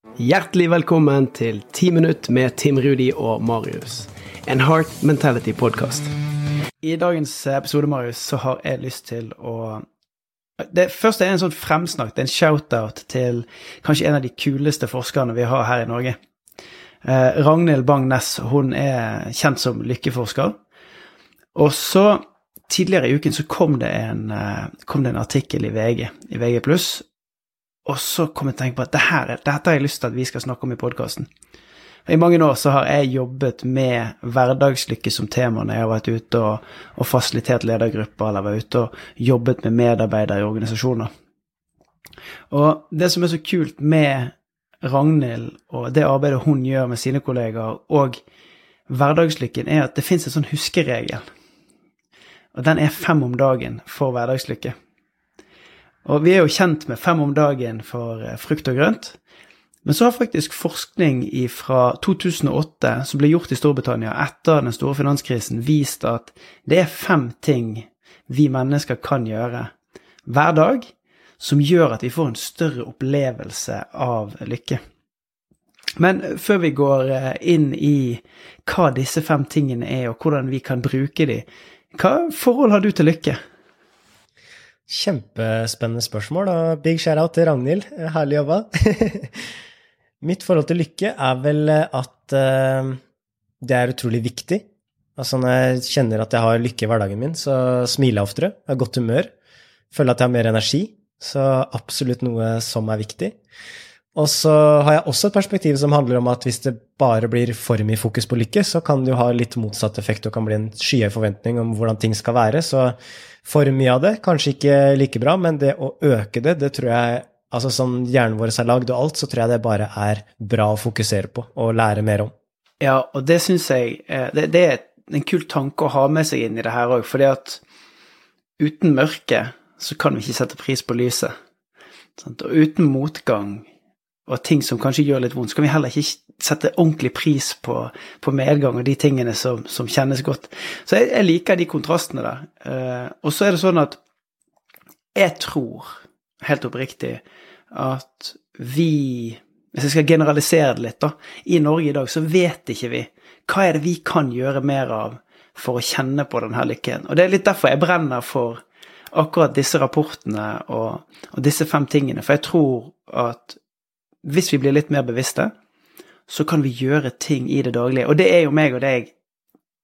Hjertelig velkommen til 10 minutt med Tim Rudi og Marius. En Heart Mentality-podkast. I dagens episode, Marius, så har jeg lyst til å Det første er en sånn fremsnakk, en shout-out til kanskje en av de kuleste forskerne vi har her i Norge. Eh, Ragnhild Bang Næss, hun er kjent som lykkeforsker. Og så Tidligere i uken så kom det en, eh, kom det en artikkel i VG, i VG+, og så kom jeg til å tenke på at dette, dette har jeg lyst til at vi skal snakke om i podkasten. I mange år så har jeg jobbet med hverdagslykke som tema når jeg har vært ute og, og fasilitert ledergrupper eller vært ute og jobbet med medarbeidere i organisasjoner. Og det som er så kult med Ragnhild og det arbeidet hun gjør med sine kollegaer, og hverdagslykken, er at det fins en sånn huskeregel. Og den er fem om dagen for hverdagslykke. Og vi er jo kjent med fem om dagen for eh, frukt og grønt. Men så har faktisk forskning fra 2008 som ble gjort i Storbritannia etter den store finanskrisen, vist at det er fem ting vi mennesker kan gjøre hver dag som gjør at vi får en større opplevelse av lykke. Men før vi går eh, inn i hva disse fem tingene er, og hvordan vi kan bruke de, hva forhold har du til lykke? Kjempespennende spørsmål, og big shout-out til Ragnhild. Herlig jobba. Mitt forhold til lykke er vel at uh, det er utrolig viktig. Altså når jeg kjenner at jeg har lykke i hverdagen min, så smiler jeg oftere, jeg har godt humør, føler at jeg har mer energi. Så absolutt noe som er viktig. Og så har jeg også et perspektiv som handler om at hvis det bare blir for mye fokus på lykke, så kan det jo ha litt motsatt effekt og kan bli en skyhøy forventning om hvordan ting skal være. Så for mye av det, kanskje ikke like bra, men det å øke det, det tror jeg Altså sånn hjernen vår er lagd og alt, så tror jeg det bare er bra å fokusere på og lære mer om. Ja, og det syns jeg eh, det, det, er en kul tanke å ha med seg inn i det her òg, fordi at uten mørke så kan vi ikke sette pris på lyset. Og uten motgang og ting som kanskje gjør litt vondt, så kan vi heller ikke sette ordentlig pris på, på medgang og de tingene som, som kjennes godt. Så jeg, jeg, liker de kontrastene der. Uh, og så er det sånn at jeg tror, helt oppriktig, at vi Hvis jeg skal generalisere det litt, da. I Norge i dag så vet ikke vi hva er det vi kan gjøre mer av for å kjenne på denne lykken. Og det er litt derfor jeg brenner for akkurat disse rapportene og, og disse fem tingene. For jeg tror at hvis vi blir litt mer bevisste, så kan vi gjøre ting i det daglige. Og det er jo meg og deg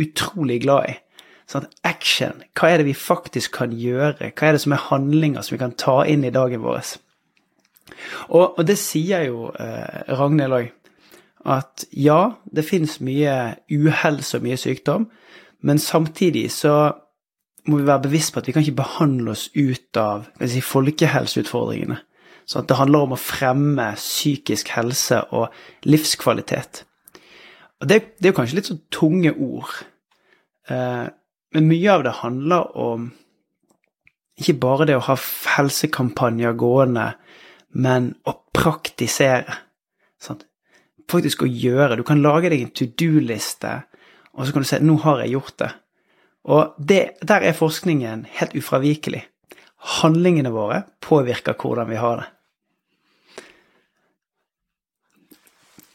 utrolig glad i. Sånn action. Hva er det vi faktisk kan gjøre? Hva er det som er handlinger som vi kan ta inn i dagen vår? Og, og det sier jo eh, Ragnhild òg. At ja, det fins mye uhelse og mye sykdom, men samtidig så må vi være bevisst på at vi kan ikke behandle oss ut av si, folkehelseutfordringene. Så det handler om å fremme psykisk helse og livskvalitet. Og det, det er jo kanskje litt sånn tunge ord, eh, men mye av det handler om ikke bare det å ha helsekampanjer gående, men å praktisere. Sant? Faktisk å gjøre. Du kan lage deg en to do-liste, og så kan du si 'nå har jeg gjort det'. Og det, der er forskningen helt ufravikelig. Handlingene våre påvirker hvordan vi har det.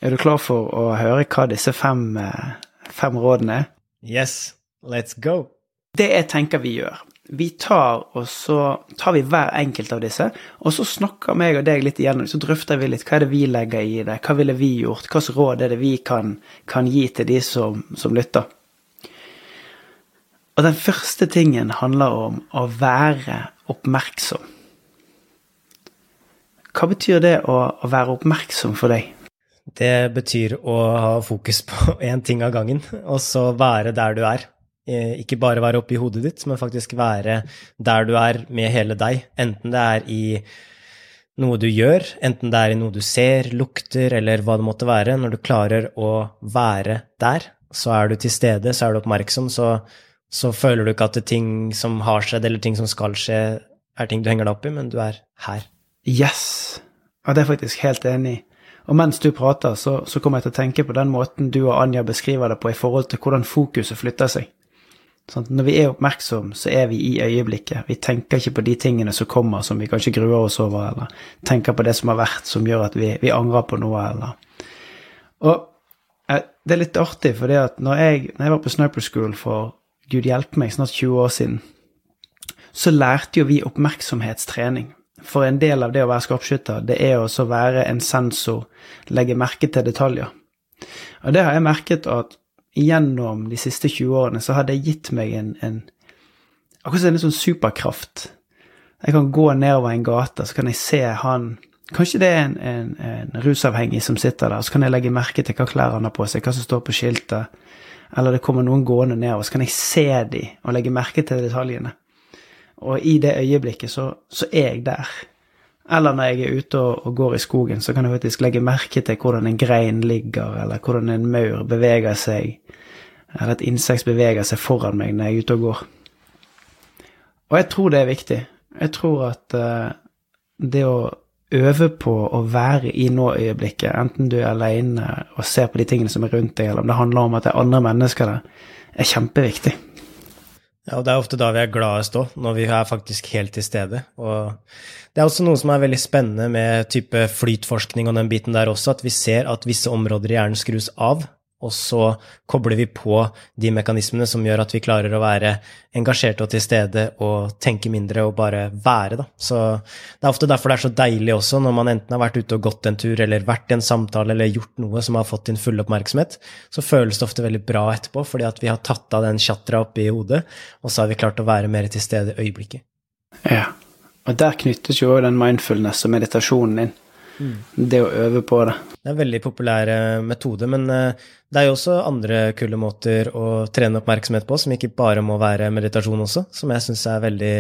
Er du klar for å høre hva disse fem, eh, fem rådene er? Yes, let's go. Det jeg tenker vi gjør Vi tar og så tar vi hver enkelt av disse, og så snakker meg og deg litt igjennom, så drøfter vi litt hva er det vi legger i det, hva ville vi gjort, hvilke råd er det vi kan, kan gi til de som, som lytter. Og den første tingen handler om å være oppmerksom. Hva betyr det å, å være oppmerksom for deg? Det betyr å ha fokus på én ting av gangen, og så være der du er. Eh, ikke bare være oppi hodet ditt, men faktisk være der du er med hele deg. Enten det er i noe du gjør, enten det er i noe du ser, lukter, eller hva det måtte være. Når du klarer å være der, så er du til stede, så er du oppmerksom, så, så føler du ikke at det ting som har skjedd, eller ting som skal skje, er ting du henger deg opp i, men du er her. Yes! Ja, det er jeg faktisk helt enig i. Og mens du prater, så, så kommer jeg til å tenke på den måten du og Anja beskriver det på i forhold til hvordan fokuset flytter seg. Sånn, når vi er oppmerksom, så er vi i øyeblikket. Vi tenker ikke på de tingene som kommer som vi kanskje gruer oss over, eller tenker på det som har vært som gjør at vi, vi angrer på noe, eller Og eh, det er litt artig, for når når jeg var på Sniper School for gud hjelpe meg, snart 20 år siden, så lærte jo vi oppmerksomhetstrening. For en del av det å være skarpskytter, det er å være en sensor, legge merke til detaljer. Og det har jeg merket at gjennom de siste 20 årene så har det gitt meg en, en Akkurat som en sånn superkraft. Jeg kan gå nedover en gate, så kan jeg se han Kanskje det er en, en, en rusavhengig som sitter der, så kan jeg legge merke til hva klær han har på seg, hva som står på skiltet. Eller det kommer noen gående nedover, så kan jeg se de og legge merke til detaljene. Og i det øyeblikket så, så er jeg der. Eller når jeg er ute og, og, går i skogen, så kan jeg faktisk legge merke til hvordan en grein ligger, eller hvordan en maur beveger seg, eller et insekt beveger seg foran meg når jeg er ute og går. Og jeg tror det er viktig. Jeg tror at uh, det å øve på å være i nå-øyeblikket, enten du er alene og ser på de tingene som er rundt deg, eller om det handler om at det er andre mennesker der, er kjempeviktig. Ja, og det er ofte da vi er gladest òg, når vi er faktisk helt til stede. Og det er også noe som er veldig spennende med type flytforskning og den biten der også, at vi ser at visse områder i hjernen skrus av og så kobler vi på de mekanismene som gjør at vi klarer å være engasjerte og til stede og tenke mindre og bare være, da. Så det er ofte derfor det er så deilig også, når man enten har vært ute og gått en tur, eller vært i en samtale, eller gjort noe som har fått din fulle oppmerksomhet, så føles det ofte veldig bra etterpå, fordi at vi har tatt av den chatra oppi hodet, og så har vi klart å være mer til stede i øyeblikket. Ja, og der knyttes jo den mindfulness og meditasjonen inn. Mm. Det å øve på det. Det er en veldig populær eh, metode, men eh, det er jo også andre kule måter å trene oppmerksomhet på, som ikke bare må være meditasjon også, som jeg syns er veldig,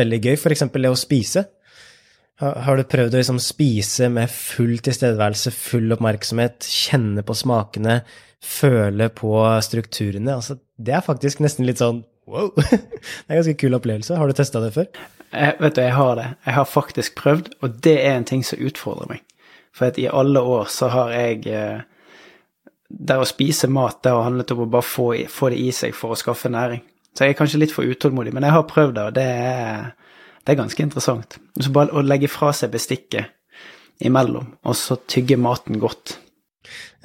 veldig gøy. F.eks. det å spise. Har du prøvd å liksom spise med full tilstedeværelse, full oppmerksomhet, kjenne på smakene, føle på strukturene? Altså, det er faktisk nesten litt sånn wow! Det er en ganske kul opplevelse. Har du testa det før? Jeg, vet du, jeg har det. Jeg har faktisk prøvd, og det er en ting som utfordrer meg. For at i alle år så har jeg der Det å spise mat, det har handlet om å bare få, få, det i seg for å skaffe næring. Så jeg er kanskje litt for utålmodig, men jeg har prøvd det, og det er, det er ganske interessant. Så bare å legge fra seg bestikket imellom, og så tygge maten godt.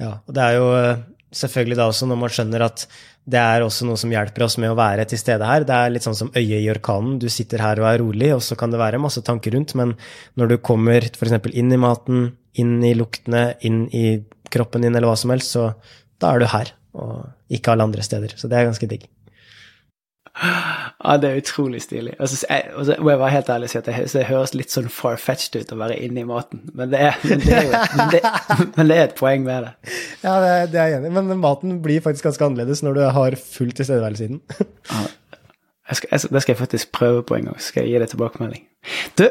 Ja, og det er jo eh, selvfølgelig da også når man skjønner at det er også noe som hjelper oss med å være til stede her. Det er litt sånn som øyet i orkanen. Du sitter her og er rolig, og så kan det være masse tanker rundt, men når du kommer f.eks. inn i maten, inn i luktene, inn i kroppen din eller hva som helst, så da er du her, og ikke alle andre steder. Så det er ganske digg. Ja, det er utrolig stilig. Og så altså, må jeg være helt ærlig og si at det, det, høres litt sånn far-fetched ut å være inne i maten, men det, er, men, det er jo, men, det, men det, er et poeng med det. Ja, det, det er jeg enig i, men maten blir faktisk ganske annerledes når du har full tilstedeværelse i den. Ja, jeg skal, jeg, det skal jeg faktisk prøve på en gang, så skal jeg gi deg tilbakemelding. Du,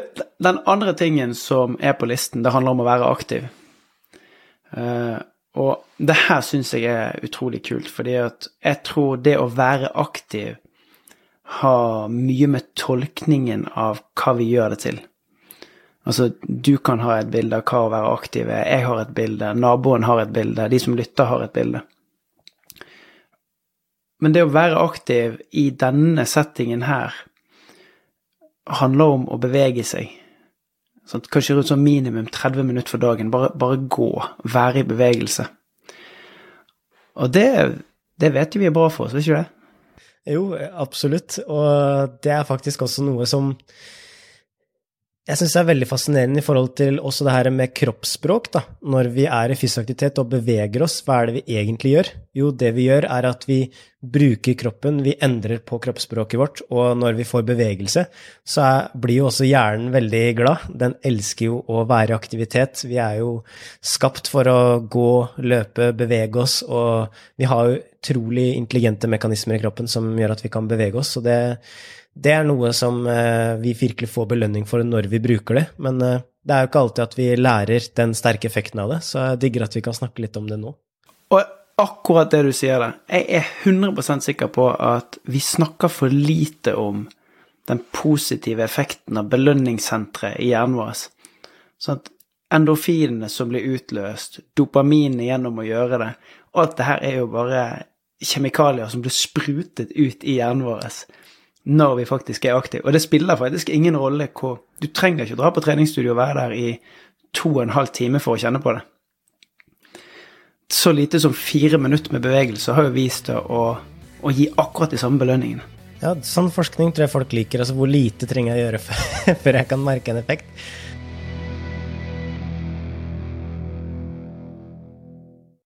den andre tingen som er på listen, det handler om å være aktiv. Uh, og det her syns jeg er utrolig kult, fordi at jeg tror det å være aktiv har mye med tolkningen av hva vi gjør det til. Altså, du kan ha et bilde av hva å være aktiv er, jeg har et bilde, naboen har et bilde, de som lytter, har et bilde. Men det å være aktiv i denne settingen her handler om å bevege seg. Sånn, kanskje rundt sånn minimum 30 minutter for dagen. Bare, bare gå. Være i bevegelse. Og det, det vet vi er bra for oss, vet ikke det? Jo, absolutt. Og det er faktisk også noe som jeg syns er veldig fascinerende i forhold til også det her med kroppsspråk. da. Når vi er i fysisk aktivitet og beveger oss, hva er det vi egentlig gjør? Jo, det vi gjør, er at vi bruker kroppen, vi endrer på kroppsspråket vårt, og når vi får bevegelse, så blir jo også hjernen veldig glad. Den elsker jo å være i aktivitet. Vi er jo skapt for å gå, løpe, bevege oss, og vi har jo utrolig intelligente mekanismer i kroppen som gjør at vi kan bevege oss. så det det er noe som eh, vi virkelig får belønning for når vi bruker det. Men eh, det er jo ikke alltid at vi lærer den sterke effekten av det, så jeg digger at vi kan snakke litt om det nå. Og akkurat det du sier der, jeg er 100% sikker på at vi snakker for lite om den positive effekten av belønningssenteret i hjernen vår. Sånn at endorfinene som blir utløst, dopaminet gjennom å gjøre det, alt det her er jo bare kjemikalier som blir sprutet ut i hjernen vår når vi faktisk er aktive. Og det spiller faktisk ingen rolle hvor Du trenger ikke dra på treningsstudio og være der i to og en halv time for å kjenne på det. Så lite som fire minutter med bevegelse har jo vist det å, å gi akkurat de samme belønningene. Ja, sånn forskning tror jeg folk liker. Altså hvor lite trenger jeg å gjøre før jeg kan merke en effekt.